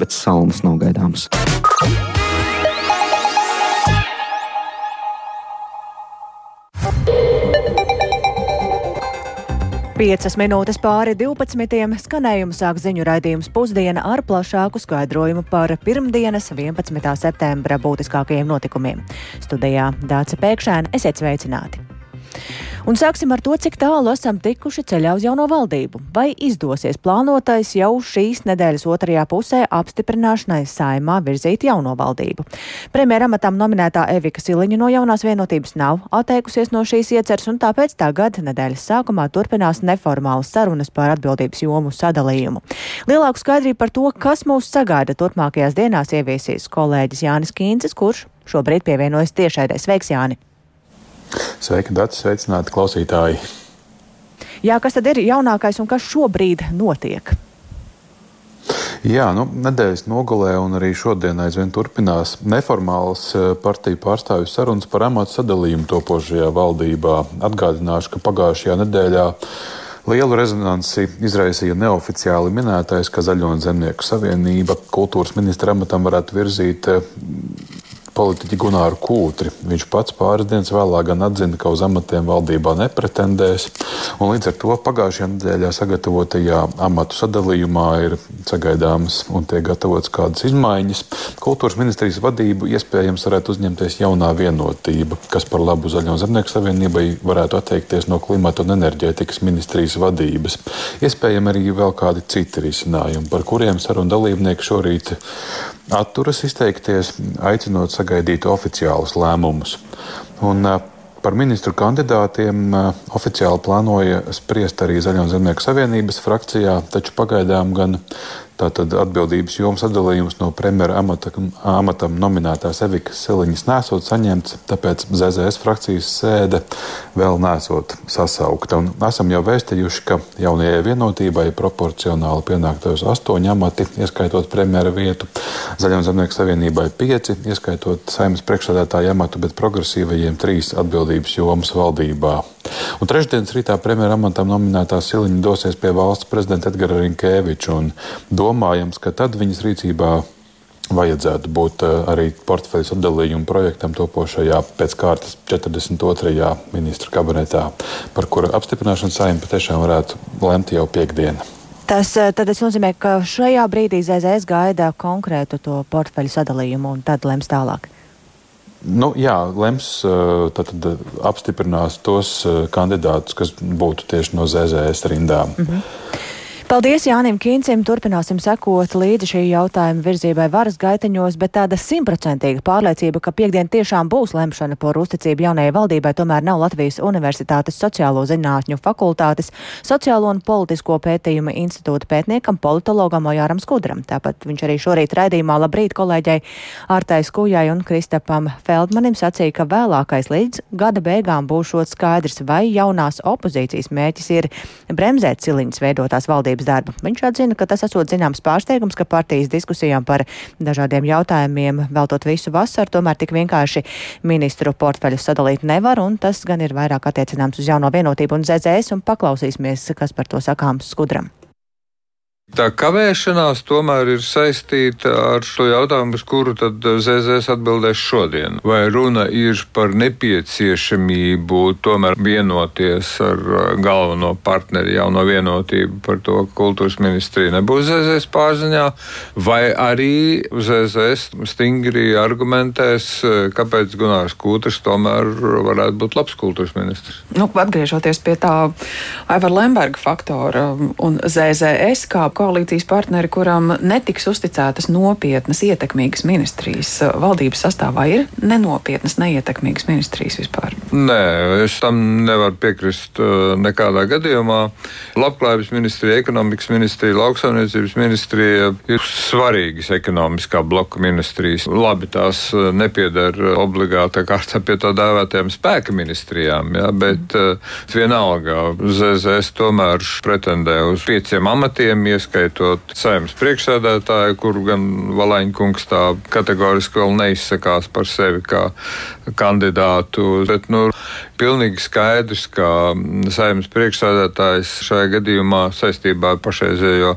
bet salnas nav gaidāmas. Piecas minūtes pāri 12. skanējumu sāk ziņu raidījums pusdiena ar plašāku skaidrojumu par pirmdienas 11. septembra būtiskākajiem notikumiem. Studijā Dāca Pēkšēna esiet sveicināti! Un sāksim ar to, cik tālu esam tikuši ceļā uz jauno valdību. Vai izdosies plānotais jau šīs nedēļas otrajā pusē apstiprināšanai saimā virzīt jauno valdību? Premjeramatām nominētā Evika Siliņa no jaunās vienotības nav atteikusies no šīs ieceres, un tāpēc tagad nedēļas sākumā turpinās neformālas sarunas par atbildības jomu sadalījumu. Lielāku skaidrību par to, kas mūs sagaida turpmākajās dienās, ieviesīs kolēģis Jānis Kīncis, kurš šobrīd pievienojas tiešraidē. Sveiks, Jāni! Sveiki, Dārts, sveicināti klausītāji! Jā, kas tad ir jaunākais un kas šobrīd notiek? Jā, nu, nedēļas nogalē un arī šodien aizvien turpinās neformāls eh, partiju pārstāvju sarunas par amatu sadalījumu topošajā valdībā. Atgādināšu, ka pagājušajā nedēļā Lielu rezonanci izraisīja neoficiāli minētais, ka Zaļo un Zemnieku savienība kultūras ministra amatam varētu virzīt eh, politiķi Gunāru Kūtri. Viņš pats pāris dienas vēlāk gan atzina, ka uz amatiem valdībā nepretendēs. Līdz ar to pagājušajā nedēļā sagatavotajā amatu sadalījumā ir sagaidāmas un tiek gatavotas kādas izmaiņas. Kultūras ministrijas vadību iespējams varētu uzņemties jaunā vienotība, kas par labu Zaļo zemnieku savienībai varētu atteikties no klimata un enerģētikas ministrijas vadības. Iespējams arī vēl kādi citi risinājumi, par kuriem sarunu dalībnieki šorīt atturas izteikties, aicinot sagaidīt oficiālus lēmumus. Un, Par ministru kandidātiem oficiāli plānoja spriest arī Zaļo zemnieku savienības frakcijā, taču pagaidām gan Tātad atbildības jomas sadalījums no premjera amata, amatam nominētās Evikas Siliņas nesot saņemts, tāpēc ZZS frakcijas sēde vēl nesot sasaukta. Un esam jau vēstījuši, ka jaunajai vienotībai proporcionāli pienāktos astoņi amati, ieskaitot premjera vietu, Zaļām zemnieku savienībai pieci, ieskaitot saimnes priekšsēdētāju amatu, bet progresīvajiem trīs atbildības jomas valdībā. Un trešdienas rītā premjera amatam nominētā Siliņa dosies pie valsts prezidenta Edgara Rinkēviča un domājams, ka tad viņas rīcībā vajadzētu būt eh, arī portfeļu sadalījuma projektam topošajā pēc kārtas 42. ministra kabinetā, par kura apstiprināšanu saimta patiešām varētu lemt jau piekdienu. Tas eh, nozīmē, ka šajā brīdī ZZS gaida konkrētu to portfeļu sadalījumu un tad lems tālāk. Nu, jā, lems tad, tad apstiprinās tos kandidātus, kas būtu tieši no ZZS rindām. Mm -hmm. Paldies Jānim Kīncim. Turpināsim sekot līdzi šī jautājuma virzībai varas gaiteņos, bet tāda simtprocentīga pārliecība, ka piekdien tiešām būs lemšana par uzticību jaunajai valdībai, tomēr nav Latvijas Universitātes sociālo zinātņu fakultātes sociālo un politisko pētījumu institūta pētniekam politologam Ojāram Skudram. Tāpat viņš arī šorīt raidījumā labrīt kolēģei Ārtai Skujai un Kristapam Feldmanim sacīja, ka vēlākais līdz gada beigām būšot skaidrs, vai jaunās opozīcijas mēķis ir bremzēt ciliņas veidotās valdības valdības darbu. Viņš atzina, ka tas esot zināms pārsteigums, ka partijas diskusijām par dažādiem jautājumiem veltot visu vasaru, tomēr tik vienkārši ministru portfeļu sadalīt nevar, un tas gan ir vairāk attiecināms uz jauno vienotību un ZZS, un paklausīsimies, kas par to sakāms skudram. Tā kavēšanās tomēr ir saistīta ar šo jautājumu, uz kuru tad ZZS atbildēs šodien. Vai runa ir par nepieciešamību tomēr vienoties ar uh, galveno partneri jauno vienotību par to, ka kultūras ministrija nebūs ZZS pārziņā, vai arī ZZS stingri argumentēs, uh, kāpēc Gunārs Kūters tomēr varētu būt labs kultūras ministrs? Nu, atgriežoties pie tā Aivar Lemberga faktora un ZZS kā koalīcijas partneri, kuram netiks uzticētas nopietnas, ietekmīgas ministrijas valdības sastāvā, ir nenopietnas, neietekmīgas ministrijas vispār? Nē, es tam nevaru piekrist uh, nekādā gadījumā. Labklājības ministrija, ekonomikas ministrija, lauksaimniecības ministrija ir svarīgas ekonomiskā bloka ministrijas. Labi, tās uh, nepiedar obligātā kārtā pie tā dēvētajām spēka ministrijām, ja, bet mm. vienalga ZZS tomēr pretendē uz pieciem amatiem, ieskaitot ieskaitot saimnes priekšsēdētāju, kur gan Valaņkungs tā kategoriski vēl neizsakās par sevi kā kandidātu. Bet, nu, pilnīgi skaidrs, ka saimnes priekšsādātājs šajā gadījumā saistībā ar pašreizējo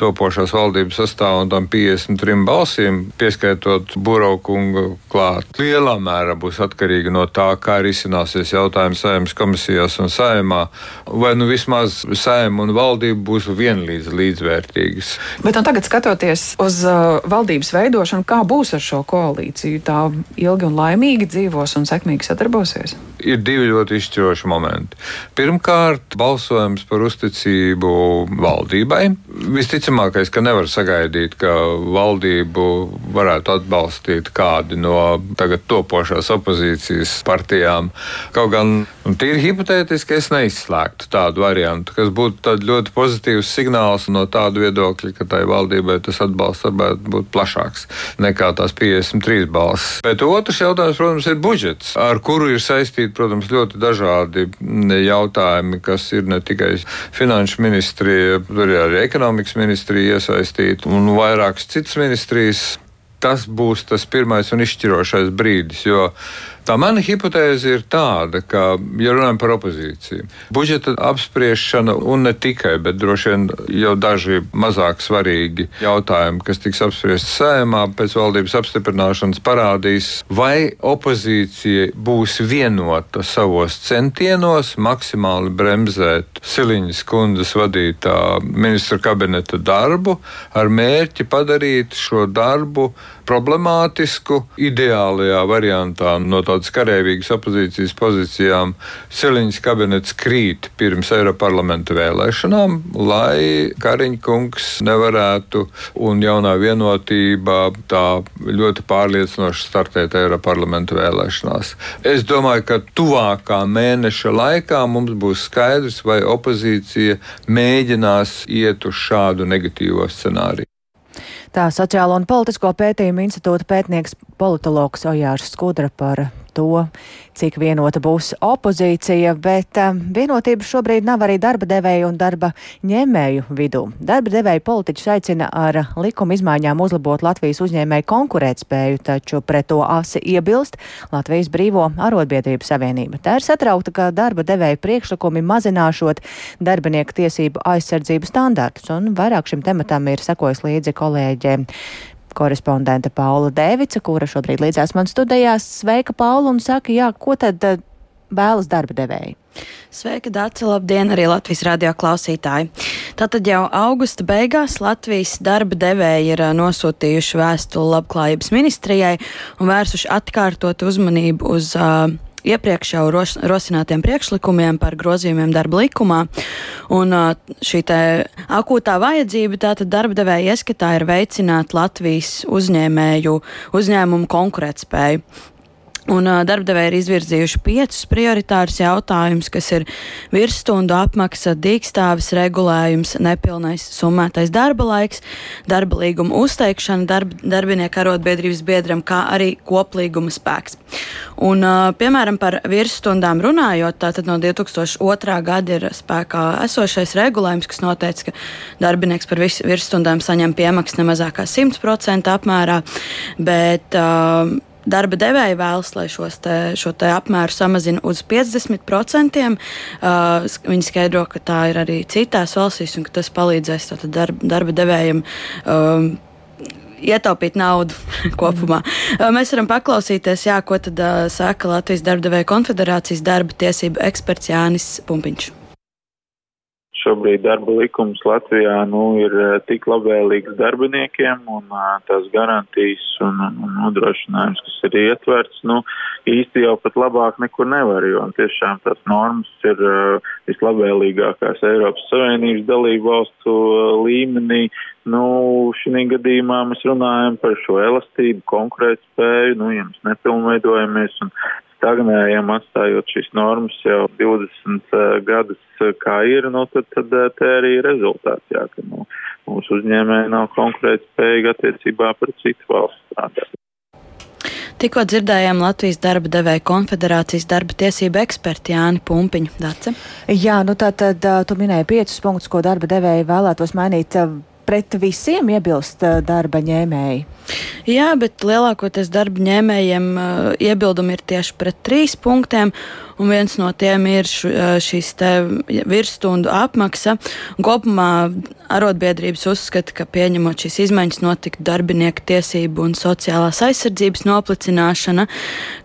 topošās valdības sastāvu un tam 53 balsīm, pieskaitot Buraukungu klāt, lielā mērā būs atkarīga no tā, kā risināsies jautājums saimnes komisijās un saimā, vai nu vismaz saima un valdība būs vienlīdz līdzvērtīgas. Bet nu, tagad skatoties uz uh, valdības veidošanu, kā būs ar šo koalīciju? Tā ilgi un laimīgi dzīvos un sekmīgi sadarbosies? Ir divi ļoti izšķiroši momenti. Pirmkārt, balsojums par uzticību valdībai. Visticamākais, ka nevar sagaidīt, ka valdību varētu atbalstīt kādi no tagad topošās opozīcijas partijām. Kaut gan tīri hipotētiski es neizslēgtu tādu variantu, kas būtu ļoti pozitīvs signāls no tāda viedokļa, ka tai valdībai tas atbalsts varētu būt plašāks nekā tās 53 balss. Bet otrs jautājums, protams, ir budžets, ar kuru ir saistīti, protams, ļoti dažādi jautājumi, kas ir ne tikai finanšu ministrija, tur ir arī ekonomikas ministrija iesaistīta un vairākas citas ministrijas. Tas būs tas pirmais un izšķirošais brīdis, jo Tā mana hipotēze ir tāda, ka, ja runājam par opozīciju, budžeta apspriešana un ne tikai, bet droši vien jau daži mazāk svarīgi jautājumi, kas tiks apspriesti sējumā pēc valdības apstiprināšanas, parādīs, vai opozīcija būs vienota savos centienos maksimāli bremzēt Siliņas kundzes vadītā ministra kabineta darbu ar mērķi padarīt šo darbu problemātisku, ideālajā variantā. No tādas karavīgas opozīcijas pozīcijām Siliņas kabinets krīt pirms Eiroparlamenta vēlēšanām, lai Kariņa kungs nevarētu un jaunā vienotība tā ļoti pārliecinoši startēt Eiroparlamenta vēlēšanās. Es domāju, ka tuvākā mēneša laikā mums būs skaidrs, vai opozīcija mēģinās iet uz šādu negatīvo scenāriju. Tā sociālo un politisko pētījumu institūta pētnieks politologs Ojārs Skudra par to, cik vienota būs opozīcija, bet um, vienotība šobrīd nav arī darba devēju un darba ņēmēju vidū. Darba devēju politiķus aicina ar likuma izmaiņām uzlabot Latvijas uzņēmēju konkurētspēju, taču pret to asi iebilst Latvijas Brīvo arotbiedrību savienība. Tā ir satraukta, ka darba devēju priekšlikumi mazināšot darbinieku tiesību aizsardzību standartus, un vairāk šim tematam ir sekojis līdzi kolēģe korespondente Paula Dēvica, kura šobrīd līdzās man studijās. Sveika, Paula, un saka, jā, ko tad eh, vēlas darba devēji? Sveika, Dārsa! Labdien, arī Latvijas radio klausītāji! Tātad jau augusta beigās Latvijas darba devēji ir eh, nosūtījuši vēstuli labklājības ministrijai un vērsuši atkārtot uzmanību uz uh, iepriekš jau ros, rosinātiem priekšlikumiem par grozījumiem darba likumā. Un šī akūtā vajadzība tātad darba devēja ieskatā ir veicināt Latvijas uzņēmēju uzņēmumu konkurētspēju. Un darbdevēji ir izvirzījuši piecus prioritārus jautājumus, kas ir virsstundu apmaksa, dīkstāvis regulējums, nepilnais summētais darba laiks, darba līguma uzteikšana darba, darbinieku arotbiedrības biedram, kā arī koplīguma spēks. Un, piemēram, par virsstundām runājot, tātad no 2002. gada ir spēkā esošais regulējums, kas noteica, ka darbinieks par virsstundām saņem piemaksu ne mazāk kā 100% apmērā, bet uh, darba devēja vēlas, lai te, šo te apmēru samazina uz 50%. Uh, viņi skaidro, ka tā ir arī citās valstīs un ka tas palīdzēs darba, darba devējiem. Um, Ietaupīt naudu kopumā. Uh, mēs varam paklausīties, jā, ko tad uh, saka Latvijas darba devēja konfederācijas darba tiesību eksperts Jānis Pumpiņš šobrīd darba likums Latvijā nu, ir eh, tik labvēlīgs darbiniekiem un eh, tās garantijas un, un nodrošinājums, kas ir ietverts, nu, īsti jau pat labāk nekur nevar, jo tiešām tās normas ir uh, vislabvēlīgākās Eiropas Savienības dalību valstu līmenī. Nu, šī gadījumā mēs runājam par šo elastību, konkurētspēju, nu, ja mēs nepilnveidojamies un stagnējam, atstājot šīs normas jau 20 uh, gadus, uh, kā ir, nu, tad, tad uh, te arī ir rezultāts, jā, ka nu, mūsu uzņēmēji nav konkurētspējīgi attiecībā pret citu valstu strādāt. Tikko dzirdējām Latvijas darba devēja konfederācijas darba tiesību eksperti Jāni Pumpiņu. Dace? Jā, nu tā tad tu minēji piecus punktus, ko darba devēja vēlētos mainīt pret visiem iebilst darba ņēmēji? Jā, bet lielākoties darba ņēmējiem uh, iebildumi ir tieši pret trīs punktiem, un viens no tiem ir š, šīs virsstundu apmaksa. Kopumā arotbiedrības uzskata, ka pieņemot šīs izmaiņas notiktu darbinieku tiesību un sociālās aizsardzības noplicināšana,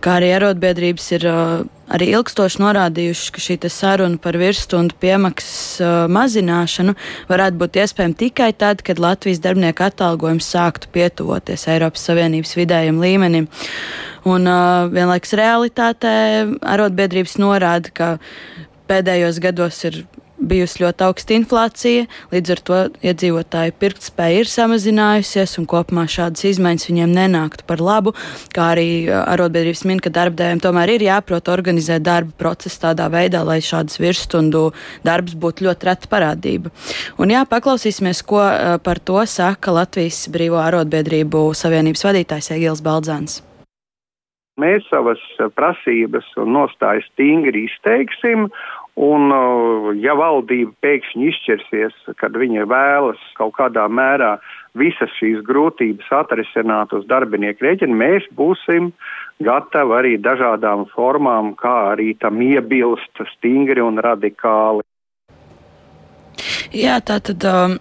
kā arī arotbiedrības ir uh, arī ilgstoši norādījuši, ka šī saruna par virsstundu piemaksas uh, mazināšanu varētu būt iespējama tikai tad, kad Latvijas darbinieku atalgojums sāktu pietuvoties Eiropas Savienības vidējiem līmenim. Un uh, vienlaiks realitātē arotbiedrības norāda, ka pēdējos gados ir bijusi ļoti augsta inflācija, līdz ar to iedzīvotāju pirktspēja ir samazinājusies, un kopumā šādas izmaiņas viņiem nenāktu par labu. Kā arī arotbiedrības min, ka darbdevējiem tomēr ir jāprot organizēt darba procesu tādā veidā, lai šādas virsstundu darbs būtu ļoti reta parādība. Un jā, paklausīsimies, ko par to saka Latvijas Brīvo arotbiedrību savienības vadītājs Egils Baldzāns. Mēs savas prasības un nostājas stingri izteiksim, Un, uh, ja valdība pēkšņi izšķirsies, kad viņa vēlas kaut kādā mērā visas šīs grūtības atrisināt uz darbinieku rēķina, mēs būsim gatavi arī dažādām formām, kā arī tam iebilst stingri un radikāli. Jā, tā tad. Um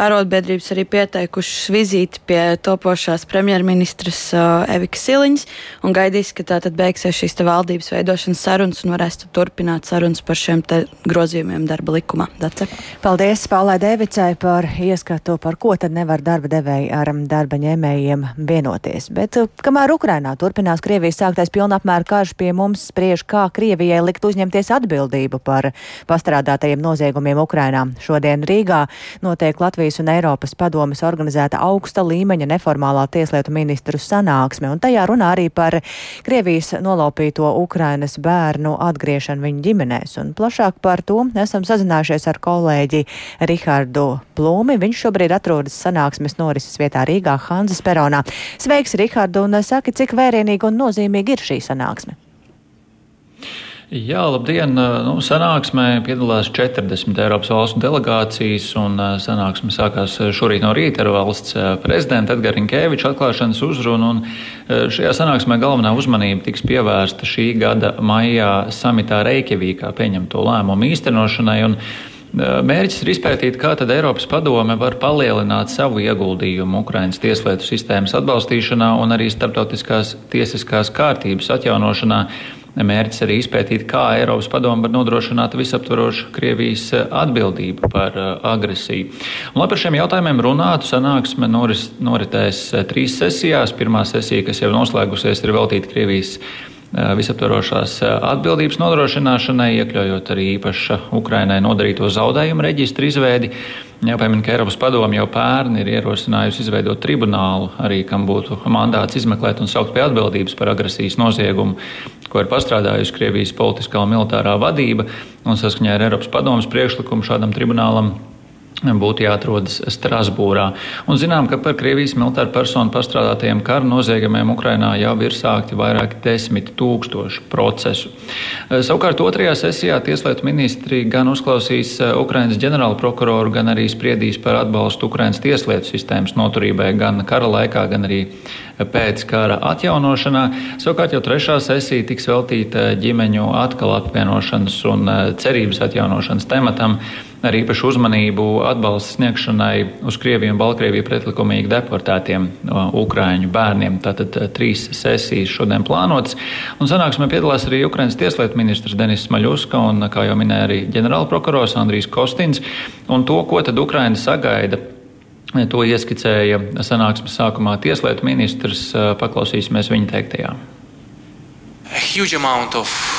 Arotbiedrības arī pieteikušas vizīti pie topošās premjerministras uh, Evikas Siliņas un gaidīs, ka tā tad beigsies šīs valdības veidošanas sarunas un varēs turpināt sarunas par šiem grozījumiem darba likumā. Dace. Paldies Paulai Devicai par ieskatu, par ko tad nevar darba devēji ar darba ņēmējiem vienoties. Bet uh, kamēr Ukrainā turpinās Krievijas sāktais pilnapmēra karš, pie mums spriež, kā Krievijai likt uzņemties atbildību par pastrādātajiem noziegumiem Ukrainā. Šodien Rīgā notiek Latvijas Latvijas un Eiropas padomes organizēta augsta līmeņa neformālā tieslietu ministru sanāksme, un tajā runā arī par Krievijas nolaupīto Ukrainas bērnu atgriešanu viņu ģimenēs. Un plašāk par to esam sazinājušies ar kolēģi Rihardu Plūmi. Viņš šobrīd atrodas sanāksmes norises vietā Rīgā Hanzas peronā. Sveiks, Rihardu, un saki, cik vērienīgi un nozīmīgi ir šī sanāksme? Jā, labdien! Nu, sanāksmē piedalās 40 Eiropas valstu delegācijas, un sanāksme sākās šorīt no rīta ar valsts prezidentu Edgars Rinkēviču atklāšanas uzrunu. Šajā sanāksmē galvenā uzmanība tiks pievērsta šī gada maijā samitā Reikjavīkā pieņemto lēmumu īstenošanai. Mērķis ir izpētīt, kā tad Eiropas padome var palielināt savu ieguldījumu Ukrainas tieslietu sistēmas atbalstīšanā un arī starptautiskās tiesiskās kārtības atjaunošanā Mērķis arī izpētīt, kā Eiropas padoma var nodrošināt visaptvarošu Krievijas eh, atbildību par eh, agresiju. Un, lai par šiem jautājumiem runātu, sanāksme noris, noritēs eh, trīs sesijās. Pirmā sesija, kas jau noslēgusies, ir veltīta Krievijas visaptvarošās atbildības nodrošināšanai, iekļaujot arī īpaša Ukrainai nodarīto zaudējumu reģistru izveidi. Jāpiemina, ka Eiropas padome jau pērn ir ierosinājusi izveidot tribunālu, arī kam būtu mandāts izmeklēt un saukt pie atbildības par agresijas noziegumu ko ir pastrādājusi Krievijas politiskā un militārā vadība, un saskaņā ar Eiropas padomus priekšlikumu šādam tribunālam būtu jāatrodas Strasbūrā. Un zinām, ka par Krievijas militāru personu pastrādātajiem kara noziegumiem Ukrainā jau ir sākti vairāki desmit tūkstoši procesu. Savukārt otrajā sesijā Tieslietu ministri gan uzklausīs Ukrainas ģenerālu prokuroru, gan arī spriedīs par atbalstu Ukrainas tieslietu sistēmas noturībai gan kara laikā, gan arī pēc kara atjaunošanā. Savukārt jau trešā sesija tiks veltīta ģimeņu atkal apvienošanas un cerības atjaunošanas tematam ar īpašu uzmanību atbalsta sniegšanai uz Krieviju un Baltkrieviju pretlikumīgi deportētiem Ukrāņu bērniem. Tātad trīs sesijas šodien plānotas. Un sanāksmē piedalās arī Ukrainas tieslietu ministrs Denis Maļuska un, kā jau minēja, arī ģenerālprokurors Andrijs Kostins. Un to, ko tad Ukraina sagaida To ieskicēja sanāksmes sākumā tieslietu ministrs. Paklausīsimies viņa teiktajā. A huge amount of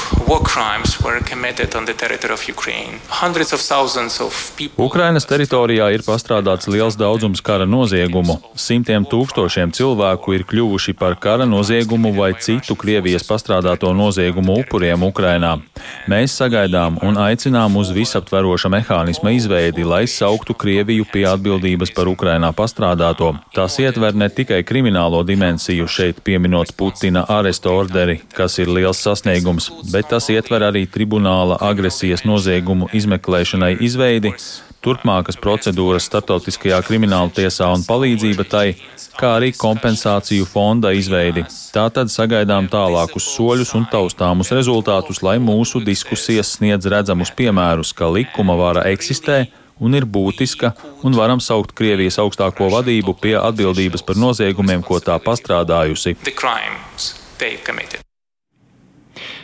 Ukrainas teritorijā ir pastrādāts liels daudzums kara noziegumu. Simtiem tūkstošiem cilvēku ir kļuvuši par kara noziegumu vai citu Krievijas pastrādāto noziegumu upuriem Ukrainā. Mēs sagaidām un aicinām uz visaptveroša mehānisma izveidi, lai sauktu Krieviju pie atbildības par Ukrainā pastrādāto. Tas ietver ne tikai kriminālo dimensiju, šeit pieminot Putina arestu orderi, kas ir liels sasniegums, bet tas ietver arī tribunāla agresijas noziegumu izmeklēšanai izveidi, turpmākas procedūras starptautiskajā krimināla tiesā un palīdzība tai, kā arī kompensāciju fonda izveidi. Tātad sagaidām tālākus soļus un taustāmus rezultātus, lai mūsu diskusijas sniedz redzamus piemērus, ka likuma vara eksistē un ir būtiska, un varam saukt Krievijas augstāko vadību pie atbildības par noziegumiem, ko tā pastrādājusi.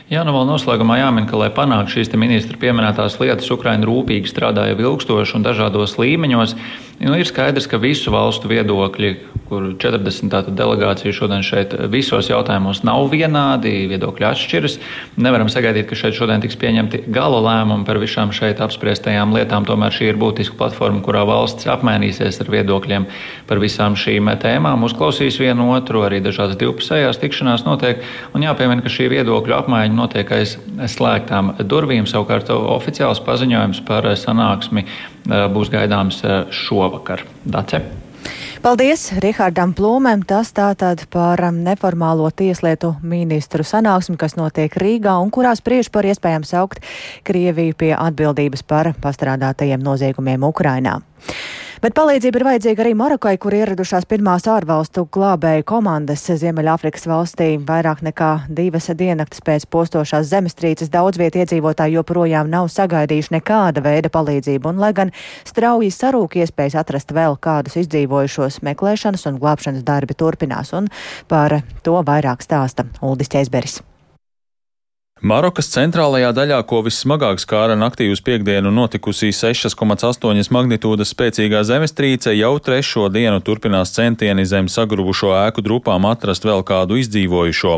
Jā, nu vēl noslēgumā jāmin, ka, lai panāktu šīs ministra pieminētās lietas, Ukraina rūpīgi strādāja ilgstoši un dažādos līmeņos. Nu, ir skaidrs, ka visu valstu viedokļi, kur 40 delegācija šodien šeit visos jautājumos nav vienādi, viedokļi atšķiras. Nevaram sagaidīt, ka šeit šodien tiks pieņemti gala lēmumi par visām šeit apspriestajām lietām. Tomēr šī ir būtiska platforma, kurā valsts apmainīsies ar viedokļiem par visām šīm tēmām, uzklausīs vienu otru, arī dažādas divpusējās tikšanās notiek. Un jāpiemina, ka šī viedokļu apmaiņa notiek aiz slēgtām durvīm. Savukārt oficiāls paziņojums par sanāksmi būs gaidāms šovakar. Dace. Paldies Rihardam Plūmēm. Tas tātad par neformālo tieslietu ministru sanāksmi, kas notiek Rīgā un kurā spriež par iespējām saukt Krieviju pie atbildības par pastrādātajiem noziegumiem Ukrainā. Bet palīdzība ir vajadzīga arī Marokai, kur ieradušās pirmās ārvalstu glābēju komandas Ziemeļāfrikas valstī. Vairāk nekā divas diennaktas pēc postošās zemestrīces daudz vietu iedzīvotāji joprojām nav sagaidījuši nekāda veida palīdzību, un lai gan strauji sarūk iespējas atrast vēl kādus izdzīvojušos, meklēšanas un glābšanas darbi turpinās, un par to vairāk stāsta Uldis Ķeizberis. Marokas centrālajā daļā, ko vissmagāk skāra naktī uz piekdienu notikusī 6,8 magnitūdas spēcīgā zemestrīce, jau trešo dienu turpinās centieni zem sagrubušo ēku drupām atrast vēl kādu izdzīvojušo.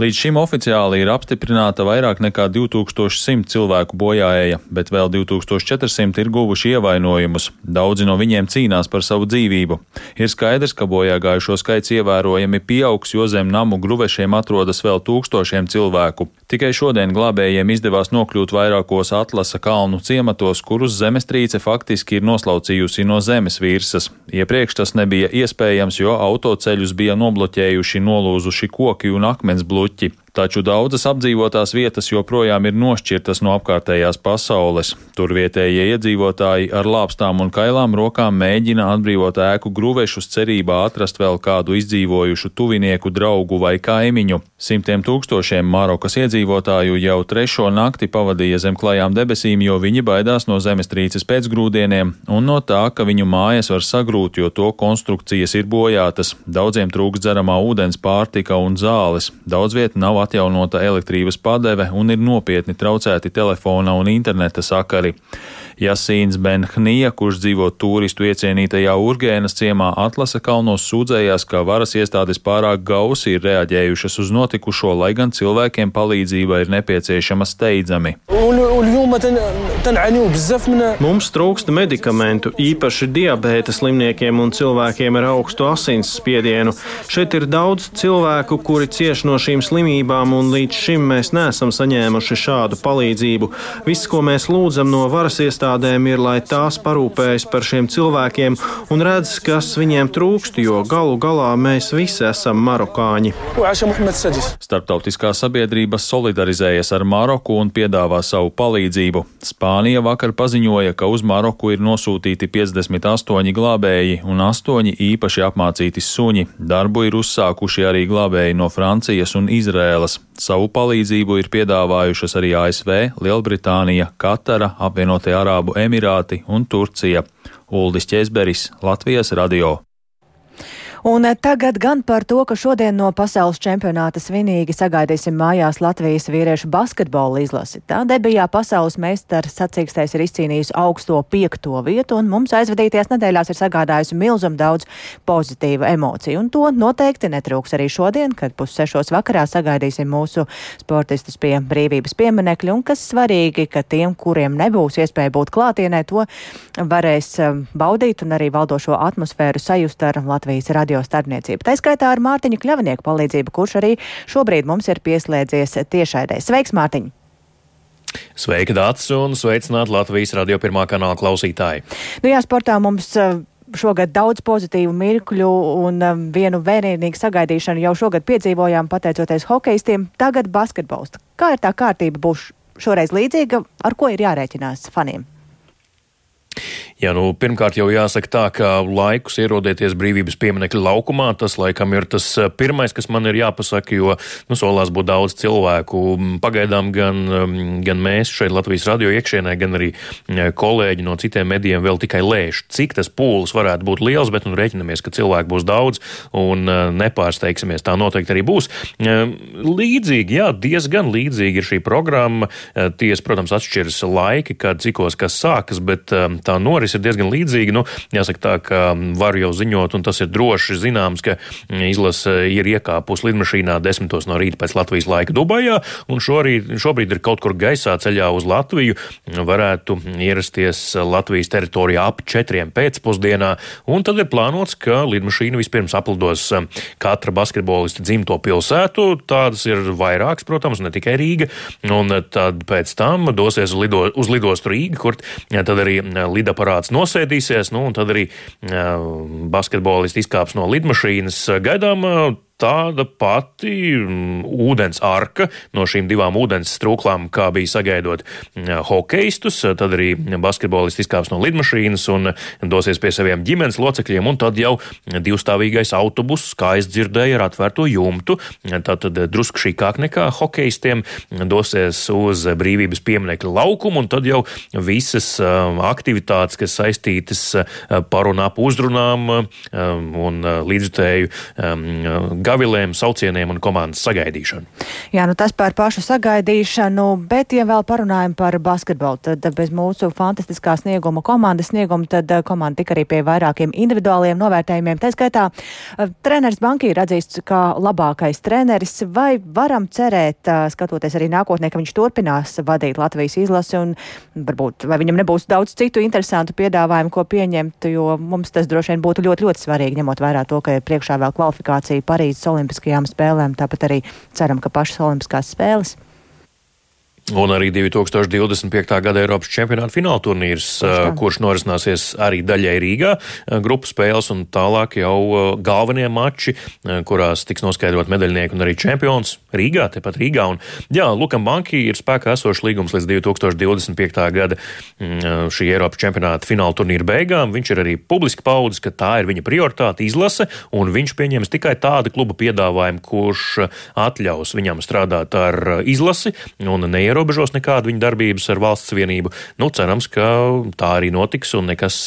Līdz šim oficiāli ir apstiprināta vairāk nekā 2100 cilvēku bojāēja, bet vēl 2400 ir guvuši ievainojumus. Daudzi no viņiem cīnās par savu dzīvību. Ir skaidrs, ka bojāgājušo skaits ievērojami pieaugs, jo zem namu gruvešiem atrodas vēl tūkstošiem cilvēku. Tikai šodien glābējiem izdevās nokļūt vairākos atlasa kalnu ciematos, kurus zemestrīce faktiski ir noslaucījusi no zemes virsmas. Iepriekš tas nebija iespējams, jo autoceļus bija nobloķējuši nolūzuši koki un akmens bluķi taču daudzas apdzīvotās vietas joprojām ir nošķirtas no apkārtējās pasaules. Tur vietējie iedzīvotāji ar lāpstām un kailām rokām mēģina atbrīvot ēku gruvešus cerībā atrast vēl kādu izdzīvojušu tuvinieku, draugu vai kaimiņu. Simtiem tūkstošiem Marokas iedzīvotāju jau trešo nakti pavadīja zem klajām debesīm, jo viņi baidās no zemestrīces pēcgrūdieniem un no tā, ka viņu mājas var sagrūt, jo to konstrukcijas ir bojātas. Daudziem trūks dzeramā ūdens, pārtika un zāles. Daudz viet nav atjaunota elektrības padeve un ir nopietni traucēti telefona un interneta sakari. Jasīns Benhnija, kurš dzīvo turistu iecienītajā Urgēnas ciemā Atlasa kalnos, sūdzējās, ka varas iestādes pārāk gausi ir reaģējušas uz notikušo, lai gan cilvēkiem palīdzība ir nepieciešama steidzami. Mums trūkst medikamentu, īpaši diabēta slimniekiem un cilvēkiem ar augstu asins spiedienu. Šeit ir daudz cilvēku, kuri cieš no šīm slimībām, un līdz šim mēs neesam saņēmuši šādu palīdzību. Viss, ko mēs lūdzam no varas iestādēm, iestādēm ir, lai tās parūpējas par šiem cilvēkiem un redz, kas viņiem trūkst, jo galu galā mēs visi esam marokāņi. Starptautiskā sabiedrība solidarizējas ar Maroku un piedāvā savu palīdzību. Spānija vakar paziņoja, ka uz Maroku ir nosūtīti 58 glābēji un 8 īpaši apmācīti suņi. Darbu ir uzsākuši arī glābēji no Francijas un Izrēlas. Savu palīdzību ir piedāvājušas arī ASV, Lielbritānija, Katara, apvienotie Arābu Emirāti un Turcija. Uldis Česberis, Latvijas radio. Un eh, tagad gan par to, ka šodien no pasaules čempionāta svinīgi sagaidīsim mājās Latvijas vīriešu basketbola izlasi. Tā debijā pasaules meistars sacīkstēs ir izcīnījis augsto piekto vietu, un mums aizvadītajās nedēļās ir sagādājusi milzum daudz pozitīvu emociju. Un to noteikti netrūks arī šodien, kad pussešos vakarā sagaidīsim mūsu sportistus pie brīvības pieminekļa, un kas svarīgi, ka tiem, kuriem nebūs iespēja būt klātienē, to varēs eh, baudīt un arī valdošo atmosfēru sajust ar Latvijas radio radio starpniecību. Tā skaitā ar Mārtiņu Kļavnieku palīdzību, kurš arī šobrīd mums ir pieslēdzies tiešaidē. Sveiks, Mārtiņ! Sveika, Dārts, un sveicināt Latvijas radio pirmā kanāla klausītāji. Nu jā, sportā mums uh, šogad daudz pozitīvu mirkļu un um, vienu vērienīgu sagaidīšanu jau šogad piedzīvojām pateicoties hokeistiem. Tagad basketbols. Kā ir tā kārtība būs šoreiz līdzīga, ar ko ir jārēķinās faniem? Jā, nu, pirmkārt jau jāsaka tā, ka laikus ierodieties brīvības pieminekļa laukumā, tas laikam ir tas eh, pirmais, kas man ir jāpasaka, jo, nu, solās būt daudz cilvēku. Pagaidām gan, gan mēs šeit Latvijas radio iekšienē, gan arī kolēģi no citiem medijiem vēl tikai lēš, cik tas pūlis varētu būt liels, bet, nu, rēķinamies, ka cilvēku būs daudz un eh, nepārsteigsimies, tā noteikti arī būs. Līdzīgi, jā, diezgan līdzīgi ir šī programma. Ties, protams, atšķiras laiki, kad cikos kas sākas, bet tā noris ir diezgan līdzīga. Nu, jāsaka tā, ka varu jau ziņot, un tas ir droši zināms, ka izlase ir iekāpusi lidmašīnā desmitos no rīta pēc Latvijas laika Dubajā, un šorīt, šobrīd ir kaut kur gaisā ceļā uz Latviju. Varētu ierasties Latvijas teritorijā ap četriem pēcpusdienā, un tad ir plānots, ka lidmašīna vispirms aplidos katra basketbolista dzimto pilsētu. Tādas ir vairākas, protams, ne tikai Rīga, un tad pēc tam dosies lido, uz lidostu Rīga, kur tad arī lidaparāts nosēdīsies, nu, un tad arī basketbolisti izkāps no lidmašīnas. Gaidām tāda pati mm, ūdens arka no šīm divām ūdens strūklām, kā bija sagaidot mm, hokeistus. Tad arī basketbolisti izkāps no lidmašīnas un dosies pie saviem ģimenes locekļiem, un tad jau divstāvīgais autobuss, kā es dzirdēju, ar atvērto jumtu. Tātad drusku šīkāk nekā hokeistiem dosies uz brīvības pieminekļa laukumu, un tad jau visas aktivitātes, kas saistītas par un ap uzrunām un līdzutēju gavilēm, saucieniem un komandas sagaidīšanu. Jā, nu tas par pašu sagaidīšanu, bet, ja vēl parunājam par basketbolu, tad bez mūsu fantastiskā snieguma komandas snieguma, tad eh, komanda tika arī pie vairākiem individuāliem novērtējumiem. Tā skaitā eh, treneris Banki ir atzīsts kā labākais treneris. Vai varam cerēt, eh, skatoties arī nākotnē, ka viņš turpinās vadīt Latvijas izlasi un varbūt vai viņam nebūs daudz citu interesantu piedāvājumu, ko pieņemt, jo mums tas droši vien būtu ļoti, ļoti svarīgi, ņemot vērā to, ka ir priekšā vēl kvalifikācija Parīzes līdz Olimpiskajām spēlēm. Tāpat arī ceram, ka pašas Olimpiskās spēles Un arī 2025. gada Eiropas čempionāta fināla turnīrs, kurš norisināsies arī daļai Rīgā, grupu spēles un tālāk jau galvenie mači, kurās tiks noskaidrot medaļnieki un arī čempions Rīgā, tepat Rīgā. Un, jā, Lukam Banki ir spēkā esošs līgums līdz 2025. gada šī Eiropas čempionāta fināla turnīra beigām. Viņš ir arī publiski paudis, ka tā ir viņa prioritāte izlase, un viņš pieņems tikai tādu klubu piedāvājumu, kurš atļaus viņam strādāt ar izlasi un neierobežos nekādu viņa darbības ar valsts vienību. Nu, cerams, ka tā arī notiks un nekas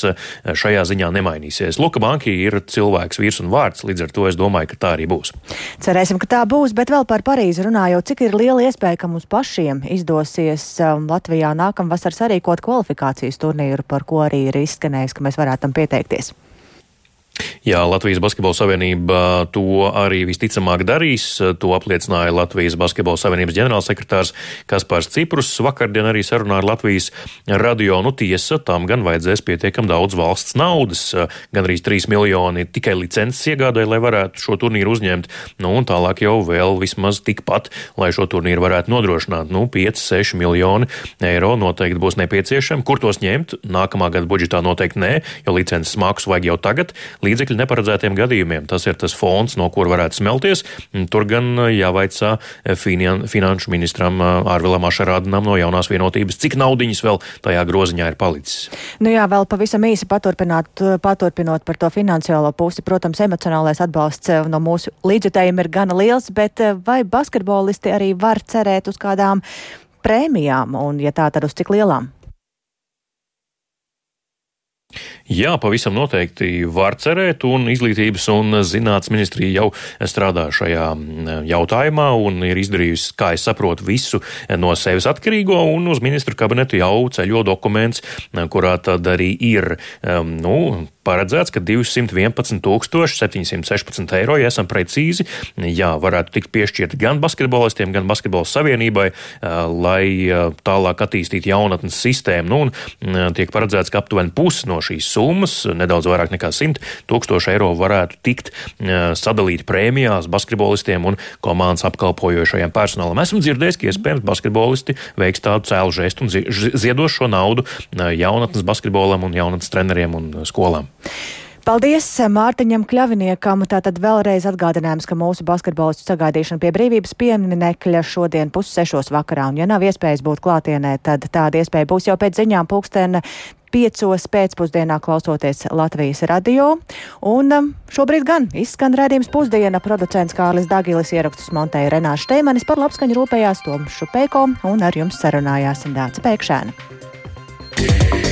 šajā ziņā nemainīsies. Luka Banki ir cilvēks, vīrs un vārds, līdz ar to es domāju, ka tā arī būs. Cerēsim, ka tā būs, bet vēl par Parīzi runājot, cik ir liela iespēja, ka mums pašiem izdosies um, Latvijā nākamvasar sarīkot kvalifikācijas turnīru, par ko arī ir izskanējis, ka mēs varētu tam pieteikties. Jā, Latvijas Basketbola Savienība to arī visticamāk darīs. To apliecināja Latvijas Basketbola Savienības ģenerālsekretārs Kaspars Ciprus. Vakardien arī sarunā ar Latvijas radio. Nu, tiesa, tam gan vajadzēs pietiekam daudz valsts naudas, gan arī 3 miljoni tikai licences iegādai, lai varētu šo turnīru uzņemt. Nu, un tālāk jau vēl vismaz tikpat, lai šo turnīru varētu nodrošināt. Nu, 5-6 miljoni eiro noteikti būs nepieciešami. Kur tos ņemt? Nākamā gada budžetā noteikti nē, jo licences maksu vajag jau tagad līdzekļu neparedzētiem gadījumiem. Tas ir tas fonds, no kur varētu smelties. Tur gan jāvaicā finan finanšu ministram Ārvilam Ašarādinam no jaunās vienotības, cik naudiņas vēl tajā groziņā ir palicis. Nu jā, vēl pavisam īsi paturpināt, paturpinot par to finansiālo pusi. Protams, emocionālais atbalsts no mūsu līdzjutējiem ir gana liels, bet vai basketbolisti arī var cerēt uz kādām prēmijām, un ja tā, tad uz cik lielām? Jā, pavisam noteikti var cerēt, un izglītības un zinātnes ministrija jau strādā šajā jautājumā un ir izdarījusi, kā es saprotu, visu no sevis atkarīgo, un uz ministru kabinetu jau ceļo dokuments, kurā tad arī ir, nu, paredzēts, ka 211,716 eiro, ja esam precīzi, jā, varētu tikt piešķirti gan basketbolistiem, gan basketbola savienībai, lai tālāk attīstītu jaunatnes sistēmu. Nu, un tiek paredzēts, ka aptuveni pusi no šīs summas, nedaudz vairāk nekā 100 tūkstoši eiro, varētu tikt sadalīti prēmijās basketbolistiem un komandas apkalpojošajiem personālam. Esmu dzirdējis, ka iespējams basketbolisti veiks tādu cēlu žestu un ziedos šo naudu jaunatnes basketbolam un jaunatnes treneriem un skolām. Paldies Mārtiņam Kļaviniekam. Tātad vēlreiz atgādinājums, ka mūsu basketbolistu sagaidīšana pie brīvības pieminekļa šodien pussešos vakarā. Un, ja nav iespējas būt klātienē, tad tāda iespēja būs jau pēc ziņām pulksten piecos pēcpusdienā klausoties Latvijas radio. Un um, šobrīd gan izskan redzījums pusdiena. Producents Kārlis Dagilis ierakstus montēja Renāša Steimanis par labskaņu rūpējās Toms Šupēko un ar jums sarunājās Dāca Pēkšēna. Yeah.